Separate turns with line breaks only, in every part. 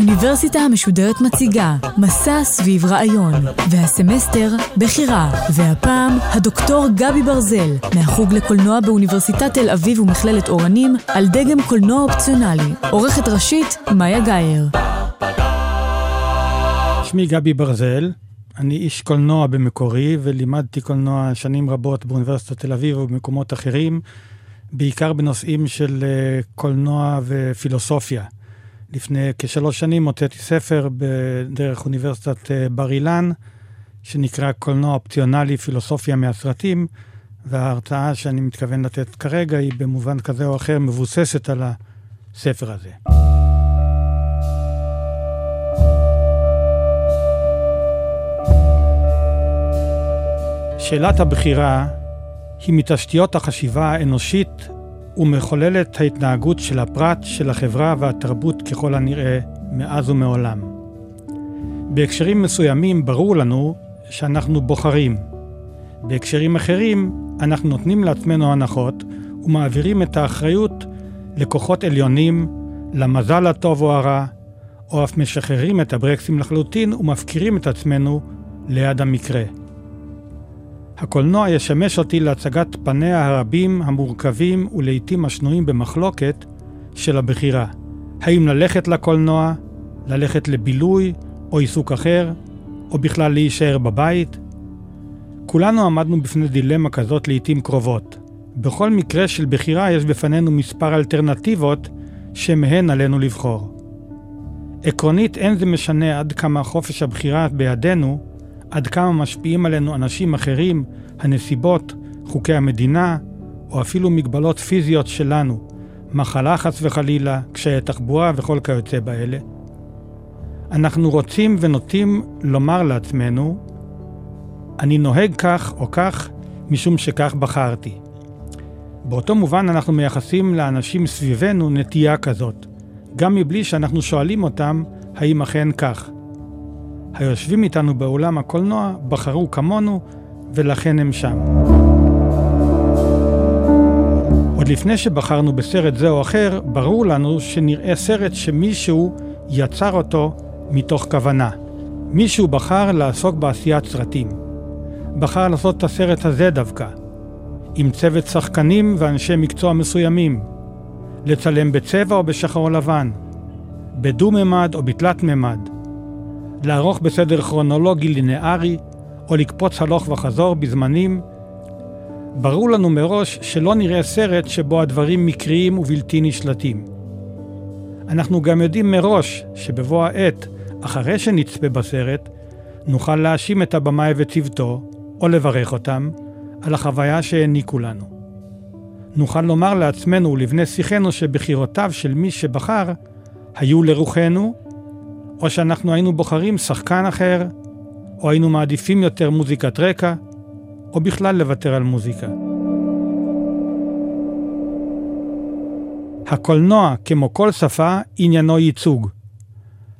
האוניברסיטה המשודרת מציגה מסע סביב רעיון, והסמסטר בחירה, והפעם הדוקטור גבי ברזל, מהחוג לקולנוע באוניברסיטת תל אביב ומכללת אורנים, על דגם קולנוע אופציונלי. עורכת ראשית, מאיה גאייר.
שמי גבי ברזל, אני איש קולנוע במקורי, ולימדתי קולנוע שנים רבות באוניברסיטת תל אביב ובמקומות אחרים, בעיקר בנושאים של אה, קולנוע ופילוסופיה. לפני כשלוש שנים הוצאתי ספר בדרך אוניברסיטת אה, בר אילן, שנקרא קולנוע אופציונלי פילוסופיה מהסרטים, וההרצאה שאני מתכוון לתת כרגע היא במובן כזה או אחר מבוססת על הספר הזה. שאלת הבחירה היא מתשתיות החשיבה האנושית ומחוללת ההתנהגות של הפרט, של החברה והתרבות ככל הנראה מאז ומעולם. בהקשרים מסוימים ברור לנו שאנחנו בוחרים. בהקשרים אחרים אנחנו נותנים לעצמנו הנחות ומעבירים את האחריות לכוחות עליונים, למזל הטוב או הרע, או אף משחררים את הברקסים לחלוטין ומפקירים את עצמנו ליד המקרה. הקולנוע ישמש אותי להצגת פניה הרבים, המורכבים ולעיתים השנויים במחלוקת של הבחירה. האם ללכת לקולנוע, ללכת לבילוי או עיסוק אחר, או בכלל להישאר בבית? כולנו עמדנו בפני דילמה כזאת לעיתים קרובות. בכל מקרה של בחירה יש בפנינו מספר אלטרנטיבות שמהן עלינו לבחור. עקרונית אין זה משנה עד כמה חופש הבחירה בידינו, עד כמה משפיעים עלינו אנשים אחרים, הנסיבות, חוקי המדינה, או אפילו מגבלות פיזיות שלנו, מחלה חס וחלילה, קשיי תחבורה וכל כיוצא באלה. אנחנו רוצים ונוטים לומר לעצמנו, אני נוהג כך או כך משום שכך בחרתי. באותו מובן אנחנו מייחסים לאנשים סביבנו נטייה כזאת, גם מבלי שאנחנו שואלים אותם האם אכן כך. היושבים איתנו באולם הקולנוע בחרו כמונו ולכן הם שם. עוד לפני שבחרנו בסרט זה או אחר, ברור לנו שנראה סרט שמישהו יצר אותו מתוך כוונה. מישהו בחר לעסוק בעשיית סרטים. בחר לעשות את הסרט הזה דווקא, עם צוות שחקנים ואנשי מקצוע מסוימים, לצלם בצבע או בשחור לבן, בדו-ממד או בתלת-ממד, לערוך בסדר כרונולוגי לינארי, או לקפוץ הלוך וחזור בזמנים. ברור לנו מראש שלא נראה סרט שבו הדברים מקריים ובלתי נשלטים. אנחנו גם יודעים מראש שבבוא העת, אחרי שנצפה בסרט, נוכל להאשים את הבמאי וצוותו, או לברך אותם, על החוויה שהעניקו לנו. נוכל לומר לעצמנו ולבני שיחנו שבחירותיו של מי שבחר היו לרוחנו, או שאנחנו היינו בוחרים שחקן אחר, או היינו מעדיפים יותר מוזיקת רקע, או בכלל לוותר על מוזיקה. הקולנוע, כמו כל שפה, עניינו ייצוג.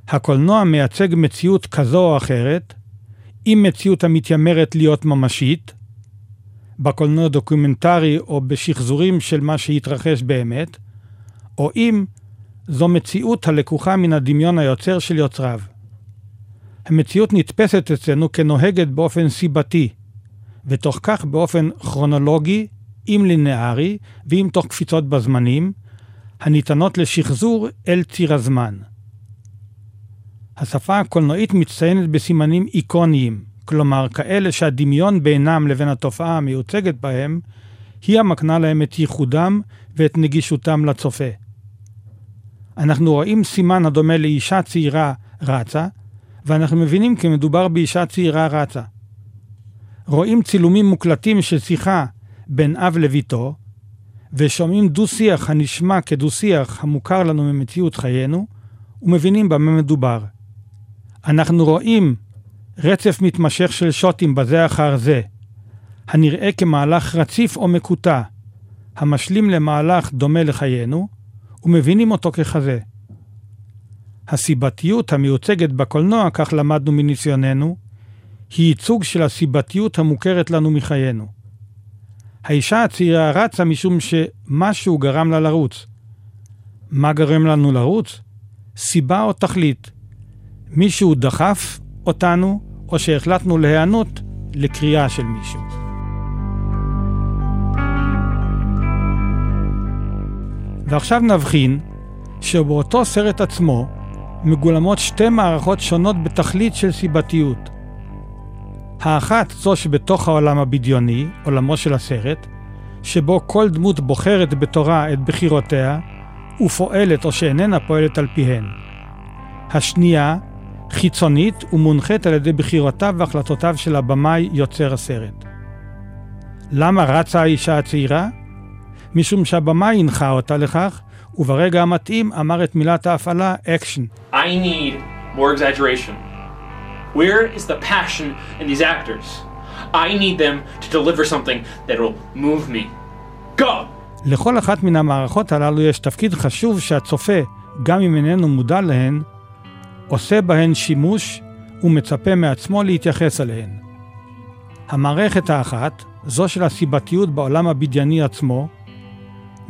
הקולנוע מייצג מציאות כזו או אחרת, אם מציאות המתיימרת להיות ממשית, בקולנוע דוקומנטרי או בשחזורים של מה שהתרחש באמת, או אם זו מציאות הלקוחה מן הדמיון היוצר של יוצריו. המציאות נתפסת אצלנו כנוהגת באופן סיבתי, ותוך כך באופן כרונולוגי, אם לינארי, ואם תוך קפיצות בזמנים, הניתנות לשחזור אל ציר הזמן. השפה הקולנועית מצטיינת בסימנים איקוניים, כלומר כאלה שהדמיון בינם לבין התופעה המיוצגת בהם, היא המקנה להם את ייחודם ואת נגישותם לצופה. אנחנו רואים סימן הדומה לאישה צעירה רצה, ואנחנו מבינים כי מדובר באישה צעירה רצה. רואים צילומים מוקלטים של שיחה בין אב לביתו, ושומעים דו-שיח הנשמע כדו-שיח המוכר לנו ממציאות חיינו, ומבינים במה מדובר. אנחנו רואים רצף מתמשך של שוטים בזה אחר זה, הנראה כמהלך רציף או מקוטע, המשלים למהלך דומה לחיינו, ומבינים אותו ככזה. הסיבתיות המיוצגת בקולנוע, כך למדנו מניסיוננו, היא ייצוג של הסיבתיות המוכרת לנו מחיינו. האישה הצעירה רצה משום שמשהו גרם לה לרוץ. מה גרם לנו לרוץ? סיבה או תכלית. מישהו דחף אותנו, או שהחלטנו להיענות לקריאה של מישהו. ועכשיו נבחין שבאותו סרט עצמו מגולמות שתי מערכות שונות בתכלית של סיבתיות. האחת זו שבתוך העולם הבדיוני, עולמו של הסרט, שבו כל דמות בוחרת בתורה את בחירותיה, ופועלת או שאיננה פועלת על פיהן. השנייה, חיצונית ומונחית על ידי בחירותיו והחלטותיו של הבמאי יוצר הסרט. למה רצה האישה הצעירה? משום שהבמאי הנחה אותה לכך, וברגע המתאים אמר את מילת ההפעלה action.
I need more exaggeration. Where is the passion in these actors? I need them to deliver something that will move me. Go!
לכל אחת מן המערכות הללו יש תפקיד חשוב שהצופה, גם אם איננו מודע להן, עושה בהן שימוש ומצפה מעצמו להתייחס אליהן. המערכת האחת, זו של הסיבתיות בעולם הבדייני עצמו,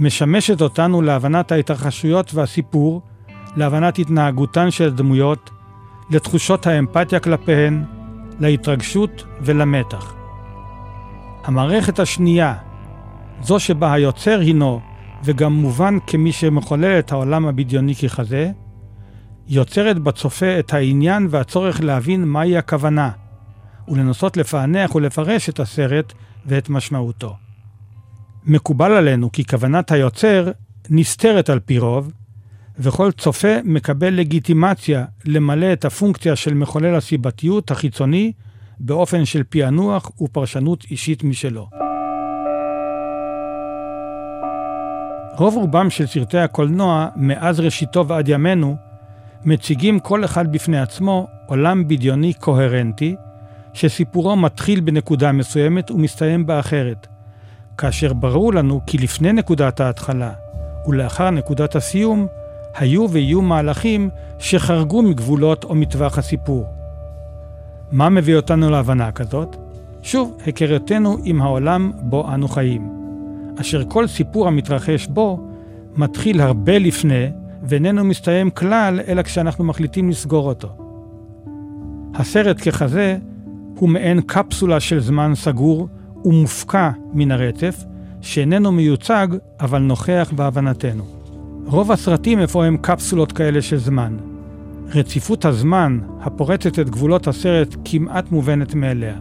משמשת אותנו להבנת ההתרחשויות והסיפור, להבנת התנהגותן של הדמויות, לתחושות האמפתיה כלפיהן, להתרגשות ולמתח. המערכת השנייה, זו שבה היוצר הינו וגם מובן כמי שמחולל את העולם הבדיוני ככזה, יוצרת בצופה את העניין והצורך להבין מהי הכוונה, ולנסות לפענח ולפרש את הסרט ואת משמעותו. מקובל עלינו כי כוונת היוצר נסתרת על פי רוב, וכל צופה מקבל לגיטימציה למלא את הפונקציה של מחולל הסיבתיות החיצוני באופן של פענוח ופרשנות אישית משלו. רוב רובם של סרטי הקולנוע, מאז ראשיתו ועד ימינו, מציגים כל אחד בפני עצמו עולם בדיוני קוהרנטי, שסיפורו מתחיל בנקודה מסוימת ומסתיים באחרת, כאשר ברור לנו כי לפני נקודת ההתחלה ולאחר נקודת הסיום, היו ויהיו מהלכים שחרגו מגבולות או מטווח הסיפור. מה מביא אותנו להבנה כזאת? שוב, היכרותנו עם העולם בו אנו חיים, אשר כל סיפור המתרחש בו מתחיל הרבה לפני ואיננו מסתיים כלל אלא כשאנחנו מחליטים לסגור אותו. הסרט ככזה הוא מעין קפסולה של זמן סגור ומופקע מן הרצף, שאיננו מיוצג אבל נוכח בהבנתנו. רוב הסרטים הם קפסולות כאלה של זמן. רציפות הזמן הפורצת את גבולות הסרט כמעט מובנת מאליה.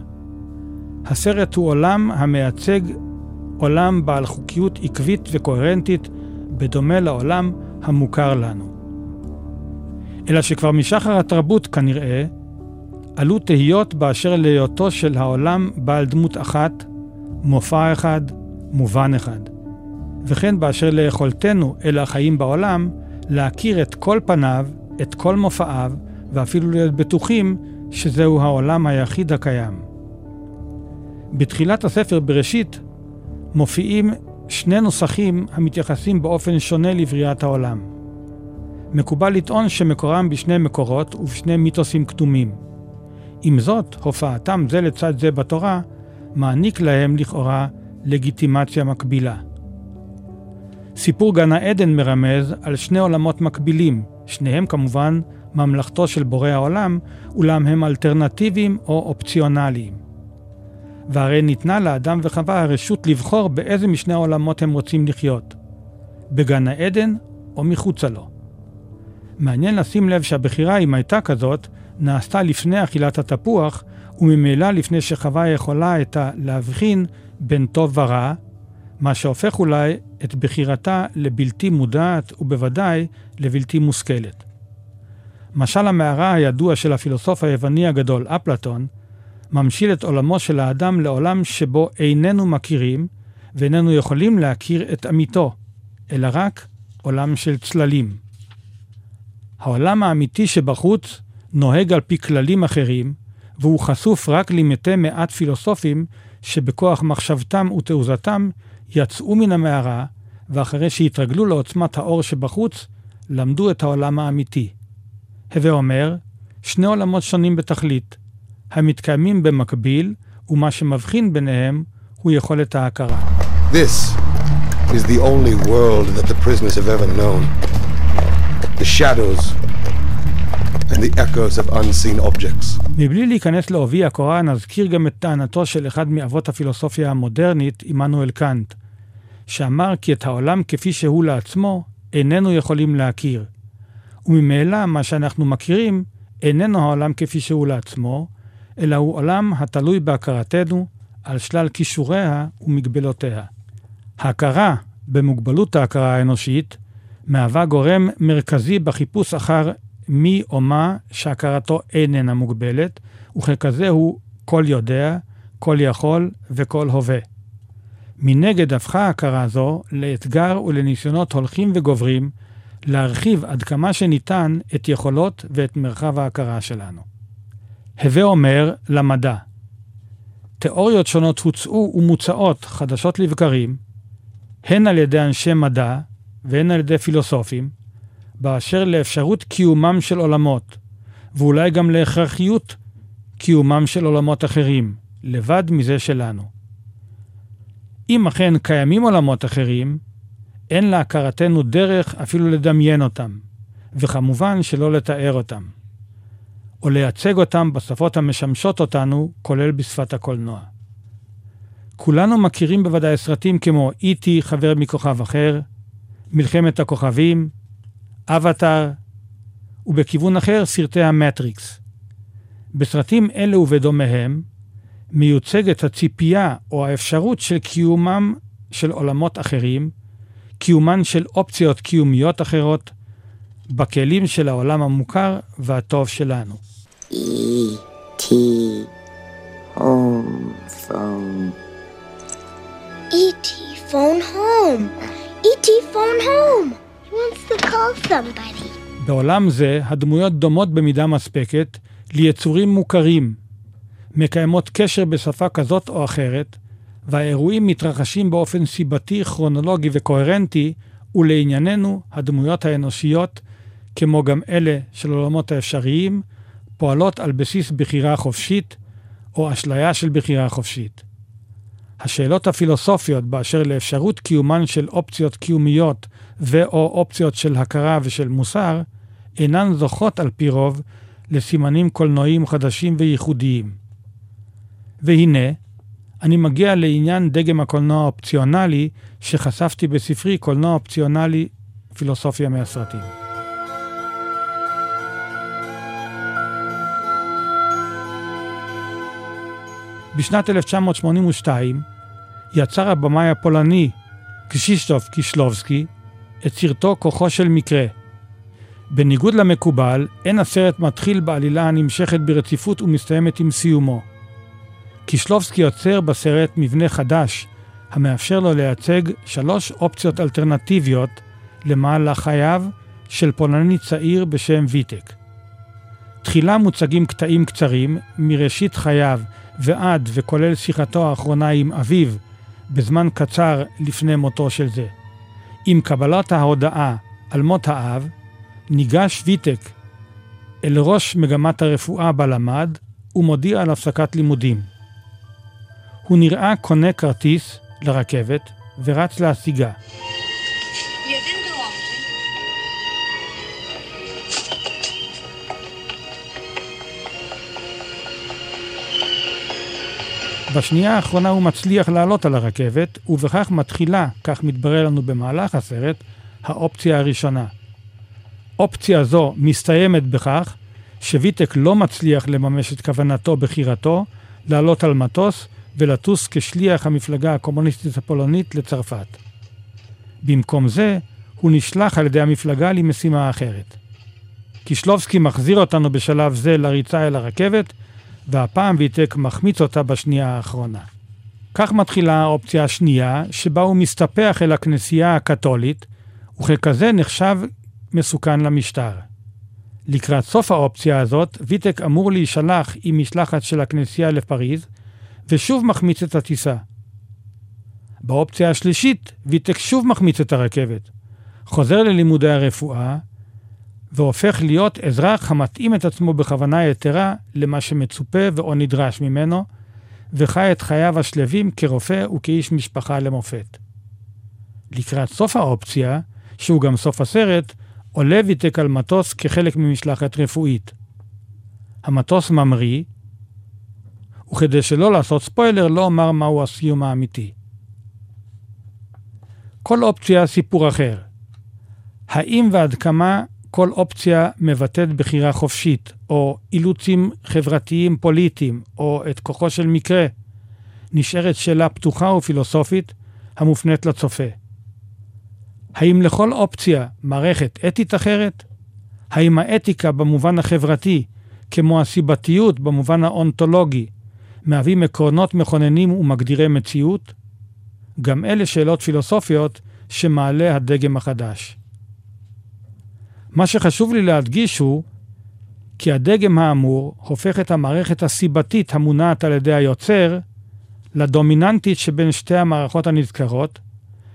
הסרט הוא עולם המייצג עולם בעל חוקיות עקבית וקוהרנטית, בדומה לעולם המוכר לנו. אלא שכבר משחר התרבות כנראה, עלו תהיות באשר להיותו של העולם בעל דמות אחת, מופע אחד, מובן אחד. וכן באשר ליכולתנו אל החיים בעולם, להכיר את כל פניו, את כל מופעיו, ואפילו להיות בטוחים שזהו העולם היחיד הקיים. בתחילת הספר בראשית מופיעים שני נוסחים המתייחסים באופן שונה לבריאת העולם. מקובל לטעון שמקורם בשני מקורות ובשני מיתוסים קדומים. עם זאת, הופעתם זה לצד זה בתורה מעניק להם לכאורה לגיטימציה מקבילה. סיפור גן העדן מרמז על שני עולמות מקבילים, שניהם כמובן ממלכתו של בורא העולם, אולם הם אלטרנטיביים או אופציונליים. והרי ניתנה לאדם וחווה הרשות לבחור באיזה משני העולמות הם רוצים לחיות, בגן העדן או מחוצה לו. מעניין לשים לב שהבחירה, אם הייתה כזאת, נעשתה לפני אכילת התפוח, וממילא לפני שחווה יכולה הייתה להבחין בין טוב ורע, מה שהופך אולי את בחירתה לבלתי מודעת ובוודאי לבלתי מושכלת. משל המערה הידוע של הפילוסוף היווני הגדול, אפלטון, ממשיל את עולמו של האדם לעולם שבו איננו מכירים ואיננו יכולים להכיר את אמיתו, אלא רק עולם של צללים. העולם האמיתי שבחוץ נוהג על פי כללים אחרים, והוא חשוף רק למתי מעט פילוסופים שבכוח מחשבתם ותעוזתם יצאו מן המערה, ואחרי שהתרגלו לעוצמת האור שבחוץ, למדו את העולם האמיתי. הווה אומר, שני עולמות שונים בתכלית, המתקיימים במקביל, ומה שמבחין ביניהם הוא יכולת ההכרה.
This is the only world that the prisoners have ever known. The shadows the echoes of unseen objects.
מבלי להיכנס לעובי הקורה, נזכיר גם את טענתו של אחד מאבות הפילוסופיה המודרנית, עמנואל קאנט, שאמר כי את העולם כפי שהוא לעצמו, איננו יכולים להכיר. וממילא מה שאנחנו מכירים, איננו העולם כפי שהוא לעצמו, אלא הוא עולם התלוי בהכרתנו על שלל כישוריה ומגבלותיה. ההכרה במוגבלות ההכרה האנושית מהווה גורם מרכזי בחיפוש אחר מי או מה שהכרתו איננה מוגבלת, וככזה הוא כל יודע, כל יכול וכל הווה. מנגד הפכה הכרה זו לאתגר ולניסיונות הולכים וגוברים להרחיב עד כמה שניתן את יכולות ואת מרחב ההכרה שלנו. הווה אומר למדע. תיאוריות שונות הוצאו ומוצעות חדשות לבקרים, הן על ידי אנשי מדע והן על ידי פילוסופים, באשר לאפשרות קיומם של עולמות, ואולי גם להכרחיות קיומם של עולמות אחרים, לבד מזה שלנו. אם אכן קיימים עולמות אחרים, אין להכרתנו דרך אפילו לדמיין אותם, וכמובן שלא לתאר אותם, או לייצג אותם בשפות המשמשות אותנו, כולל בשפת הקולנוע. כולנו מכירים בוודאי סרטים כמו E.T. חבר מכוכב אחר, מלחמת הכוכבים, אבטאר, ובכיוון אחר סרטי המטריקס. בסרטים אלה ובדומיהם מיוצגת הציפייה או האפשרות של קיומם של עולמות אחרים, קיומן של אופציות קיומיות אחרות, בכלים של העולם המוכר והטוב שלנו.
E.T. home phone.
E.T. phone home. E.T. phone home.
בעולם זה הדמויות דומות במידה מספקת ליצורים מוכרים, מקיימות קשר בשפה כזאת או אחרת, והאירועים מתרחשים באופן סיבתי, כרונולוגי וקוהרנטי, ולענייננו, הדמויות האנושיות, כמו גם אלה של עולמות האפשריים, פועלות על בסיס בחירה חופשית, או אשליה של בחירה חופשית. השאלות הפילוסופיות באשר לאפשרות קיומן של אופציות קיומיות ו/או אופציות של הכרה ושל מוסר, אינן זוכות על פי רוב לסימנים קולנועיים חדשים וייחודיים. והנה, אני מגיע לעניין דגם הקולנוע האופציונלי שחשפתי בספרי קולנוע אופציונלי פילוסופיה מהסרטים. בשנת 1982 יצר הבמאי הפולני קשישטוף קישלובסקי את סרטו כוחו של מקרה. בניגוד למקובל, אין הסרט מתחיל בעלילה הנמשכת ברציפות ומסתיימת עם סיומו. קישלובסקי יוצר בסרט מבנה חדש, המאפשר לו לייצג שלוש אופציות אלטרנטיביות למהלך חייו של פולני צעיר בשם ויטק. תחילה מוצגים קטעים קצרים מראשית חייו ועד וכולל שיחתו האחרונה עם אביו בזמן קצר לפני מותו של זה. עם קבלת ההודעה על מות האב, ניגש ויטק אל ראש מגמת הרפואה בה למד ומודיע על הפסקת לימודים. הוא נראה קונה כרטיס לרכבת ורץ להשיגה. בשנייה האחרונה הוא מצליח לעלות על הרכבת, ובכך מתחילה, כך מתברר לנו במהלך הסרט, האופציה הראשונה. אופציה זו מסתיימת בכך שוויטק לא מצליח לממש את כוונתו בחירתו לעלות על מטוס ולטוס כשליח המפלגה הקומוניסטית הפולנית לצרפת. במקום זה, הוא נשלח על ידי המפלגה למשימה אחרת. קישלובסקי מחזיר אותנו בשלב זה לריצה אל הרכבת, והפעם ויטק מחמיץ אותה בשנייה האחרונה. כך מתחילה האופציה השנייה, שבה הוא מסתפח אל הכנסייה הקתולית, וככזה נחשב מסוכן למשטר. לקראת סוף האופציה הזאת, ויטק אמור להישלח עם משלחת של הכנסייה לפריז, ושוב מחמיץ את הטיסה. באופציה השלישית, ויטק שוב מחמיץ את הרכבת. חוזר ללימודי הרפואה, והופך להיות אזרח המתאים את עצמו בכוונה יתרה למה שמצופה ואו נדרש ממנו, וחי את חייו השלווים כרופא וכאיש משפחה למופת. לקראת סוף האופציה, שהוא גם סוף הסרט, עולה ויטק על מטוס כחלק ממשלחת רפואית. המטוס ממריא, וכדי שלא לעשות ספוילר, לא אומר מהו הסיום האמיתי. כל אופציה סיפור אחר. האם ועד כמה כל אופציה מבטאת בחירה חופשית, או אילוצים חברתיים פוליטיים, או את כוחו של מקרה, נשארת שאלה פתוחה ופילוסופית המופנית לצופה. האם לכל אופציה מערכת אתית אחרת? האם האתיקה במובן החברתי, כמו הסיבתיות במובן האונתולוגי, מהווים עקרונות מכוננים ומגדירי מציאות? גם אלה שאלות פילוסופיות שמעלה הדגם החדש. מה שחשוב לי להדגיש הוא כי הדגם האמור הופך את המערכת הסיבתית המונעת על ידי היוצר לדומיננטית שבין שתי המערכות הנזכרות,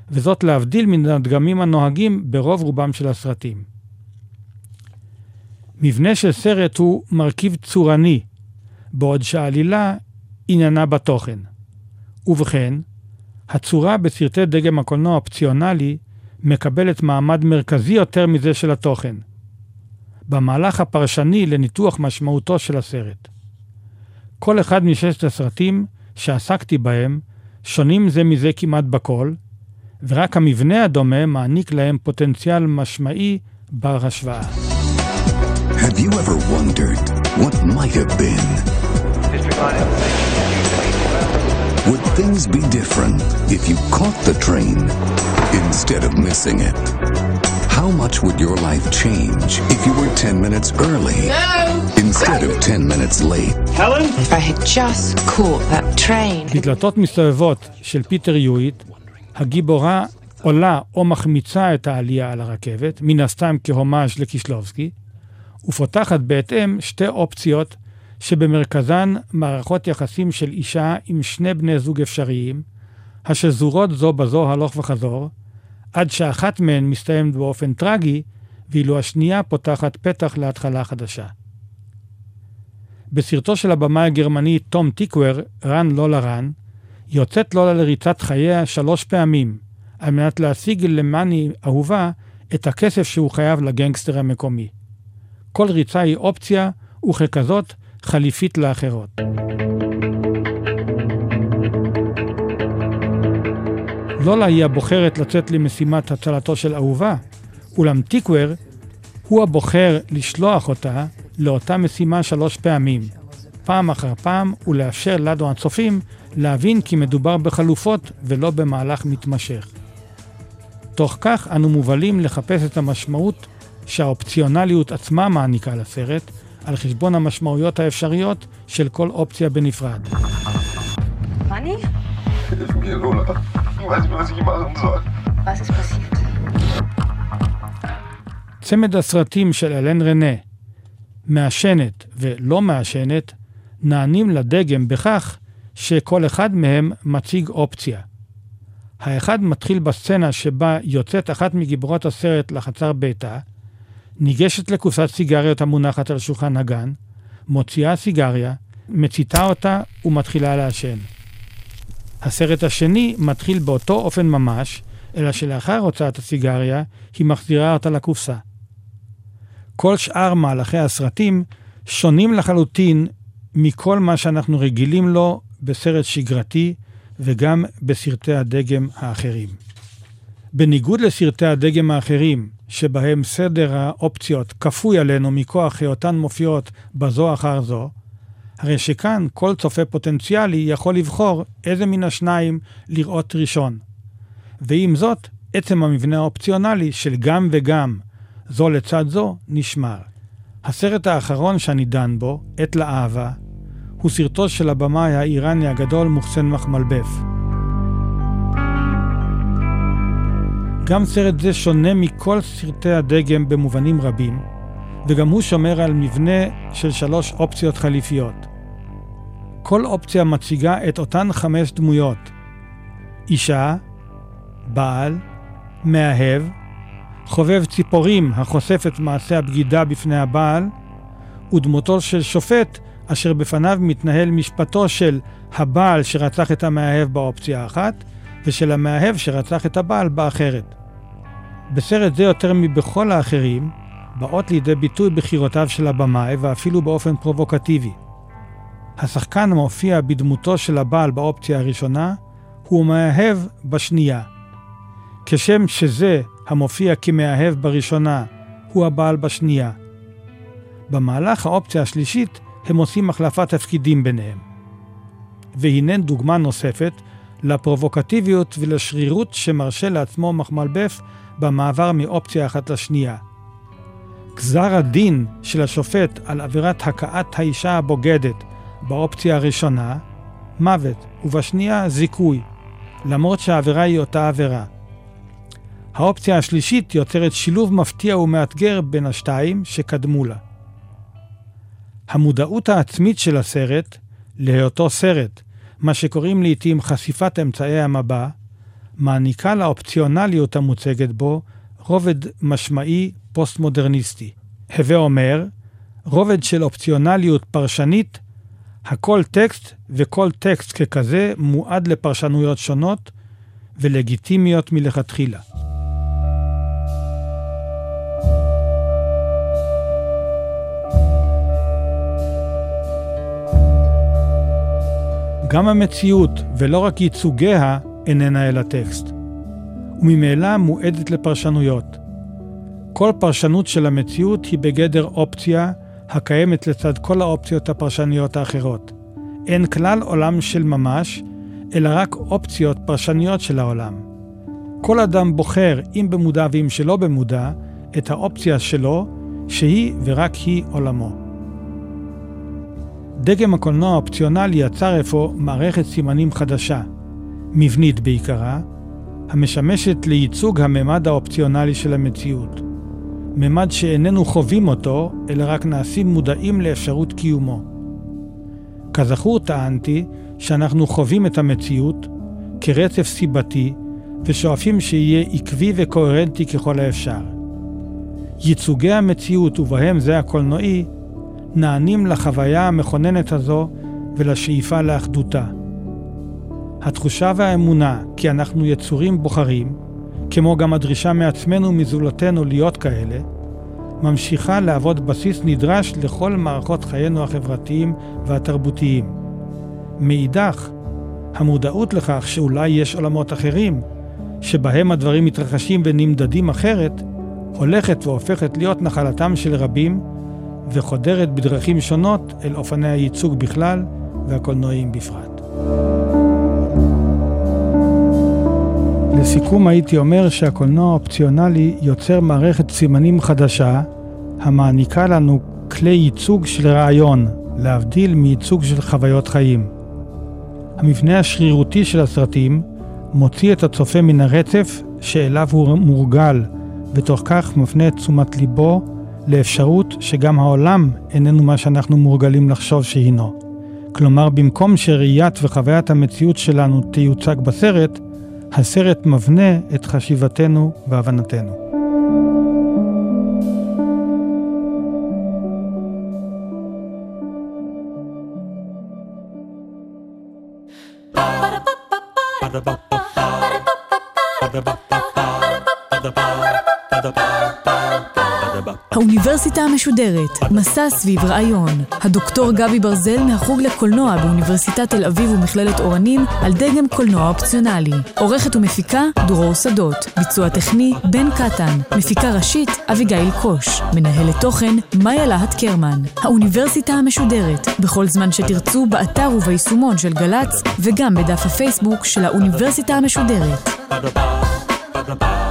וזאת להבדיל מן הדגמים הנוהגים ברוב רובם של הסרטים. מבנה של סרט הוא מרכיב צורני, בעוד שהעלילה עניינה בתוכן. ובכן, הצורה בסרטי דגם הקולנוע האופציונלי מקבלת מעמד מרכזי יותר מזה של התוכן. במהלך הפרשני לניתוח משמעותו של הסרט. כל אחד מששת הסרטים שעסקתי בהם שונים זה מזה כמעט בכל, ורק המבנה הדומה מעניק להם פוטנציאל משמעי בר השוואה.
Have you ever wondered what might have been? Would things be different if you caught the train instead of missing it? How much would your life change if you were 10 minutes early instead of 10 minutes late?
Helen?
If I had just caught that train.
בדלתות מסתובבות של פיטר יואיט, הגיבורה עולה או מחמיצה את העלייה על הרכבת, מן הסתם כהומאז' לקישלובסקי, ופותחת בהתאם שתי אופציות שבמרכזן מערכות יחסים של אישה עם שני בני זוג אפשריים, השזורות זו בזו הלוך וחזור, עד שאחת מהן מסתיימת באופן טרגי, ואילו השנייה פותחת פתח להתחלה חדשה. בסרטו של הבמאי הגרמני תום טיקוור, רן לולה רן, יוצאת לולה לריצת חייה שלוש פעמים, על מנת להשיג למאני אהובה את הכסף שהוא חייב לגנגסטר המקומי. כל ריצה היא אופציה, וככזאת חליפית לאחרות. לולה היא הבוחרת לצאת למשימת הצלתו של אהובה, אולם טיקוור הוא הבוחר לשלוח אותה לאותה משימה שלוש פעמים, פעם אחר פעם, ולאפשר לנו הצופים להבין כי מדובר בחלופות ולא במהלך מתמשך. תוך כך אנו מובלים לחפש את המשמעות שהאופציונליות עצמה מעניקה לסרט, על חשבון המשמעויות האפשריות של כל אופציה בנפרד. צמד הסרטים של אלן רנה, מעשנת ולא מעשנת, נענים לדגם בכך שכל אחד מהם מציג אופציה. האחד מתחיל בסצנה שבה יוצאת אחת מגיבורות הסרט לחצר ביתה, ניגשת לקופסת סיגריות המונחת על שולחן הגן, מוציאה סיגריה, מציתה אותה ומתחילה לעשן. הסרט השני מתחיל באותו אופן ממש, אלא שלאחר הוצאת הסיגריה, היא מחזירה אותה לקופסה. כל שאר מהלכי הסרטים שונים לחלוטין מכל מה שאנחנו רגילים לו בסרט שגרתי וגם בסרטי הדגם האחרים. בניגוד לסרטי הדגם האחרים, שבהם סדר האופציות כפוי עלינו מכוח היותן מופיעות בזו אחר זו, הרי שכאן כל צופה פוטנציאלי יכול לבחור איזה מן השניים לראות ראשון. ועם זאת, עצם המבנה האופציונלי של גם וגם, זו לצד זו, נשמר. הסרט האחרון שאני דן בו, עת לאהבה, הוא סרטו של הבמאי האיראני הגדול מוחסן מחמלבף. גם סרט זה שונה מכל סרטי הדגם במובנים רבים, וגם הוא שומר על מבנה של שלוש אופציות חליפיות. כל אופציה מציגה את אותן חמש דמויות. אישה, בעל, מאהב, חובב ציפורים החושף את מעשה הבגידה בפני הבעל, ודמותו של שופט אשר בפניו מתנהל משפטו של הבעל שרצח את המאהב באופציה האחת, ושל המאהב שרצח את הבעל באחרת. בסרט זה יותר מבכל האחרים, באות לידי ביטוי בחירותיו של הבמאי ואפילו באופן פרובוקטיבי. השחקן המופיע בדמותו של הבעל באופציה הראשונה, הוא מאהב בשנייה. כשם שזה המופיע כמאהב בראשונה, הוא הבעל בשנייה. במהלך האופציה השלישית הם עושים החלפת תפקידים ביניהם. והנה דוגמה נוספת לפרובוקטיביות ולשרירות שמרשה לעצמו מחמלבף במעבר מאופציה אחת לשנייה. גזר הדין של השופט על עבירת הכאת האישה הבוגדת באופציה הראשונה, מוות, ובשנייה זיכוי, למרות שהעבירה היא אותה עבירה. האופציה השלישית יוצרת שילוב מפתיע ומאתגר בין השתיים שקדמו לה. המודעות העצמית של הסרט, להיותו סרט, מה שקוראים לעתים חשיפת אמצעי המבע, מעניקה לאופציונליות המוצגת בו רובד משמעי פוסט-מודרניסטי. הווה אומר, רובד של אופציונליות פרשנית, הכל טקסט וכל טקסט ככזה מועד לפרשנויות שונות ולגיטימיות מלכתחילה. גם המציאות, ולא רק ייצוגיה, איננה אלא טקסט. וממילא מועדת לפרשנויות. כל פרשנות של המציאות היא בגדר אופציה הקיימת לצד כל האופציות הפרשניות האחרות. אין כלל עולם של ממש, אלא רק אופציות פרשניות של העולם. כל אדם בוחר, אם במודע ואם שלא במודע, את האופציה שלו, שהיא ורק היא עולמו. דגם הקולנוע האופציונלי יצר אפוא מערכת סימנים חדשה, מבנית בעיקרה, המשמשת לייצוג הממד האופציונלי של המציאות. ממד שאיננו חווים אותו, אלא רק נעשים מודעים לאפשרות קיומו. כזכור טענתי שאנחנו חווים את המציאות כרצף סיבתי ושואפים שיהיה עקבי וקוהרנטי ככל האפשר. ייצוגי המציאות, ובהם זה הקולנועי, נענים לחוויה המכוננת הזו ולשאיפה לאחדותה. התחושה והאמונה כי אנחנו יצורים בוחרים, כמו גם הדרישה מעצמנו ומזולתנו להיות כאלה, ממשיכה להוות בסיס נדרש לכל מערכות חיינו החברתיים והתרבותיים. מאידך, המודעות לכך שאולי יש עולמות אחרים, שבהם הדברים מתרחשים ונמדדים אחרת, הולכת והופכת להיות נחלתם של רבים, וחודרת בדרכים שונות אל אופני הייצוג בכלל והקולנועים בפרט. לסיכום הייתי אומר שהקולנוע האופציונלי יוצר מערכת סימנים חדשה, המעניקה לנו כלי ייצוג של רעיון, להבדיל מייצוג של חוויות חיים. המבנה השרירותי של הסרטים מוציא את הצופה מן הרצף שאליו הוא מורגל, ותוך כך מפנה את תשומת ליבו לאפשרות שגם העולם איננו מה שאנחנו מורגלים לחשוב שהינו. כלומר, במקום שראיית וחוויית המציאות שלנו תיוצג בסרט, הסרט מבנה את חשיבתנו והבנתנו.
האוניברסיטה המשודרת, מסע סביב רעיון. הדוקטור גבי ברזל מהחוג לקולנוע באוניברסיטת תל אביב ומכללת אורנים על דגם קולנוע אופציונלי. עורכת ומפיקה דרור שדות. ביצוע טכני בן קטן. מפיקה ראשית אביגיל קוש. מנהלת תוכן מאיה להט קרמן. האוניברסיטה המשודרת, בכל זמן שתרצו, באתר וביישומון של גל"צ, וגם בדף הפייסבוק של האוניברסיטה המשודרת. Ba-da-ba.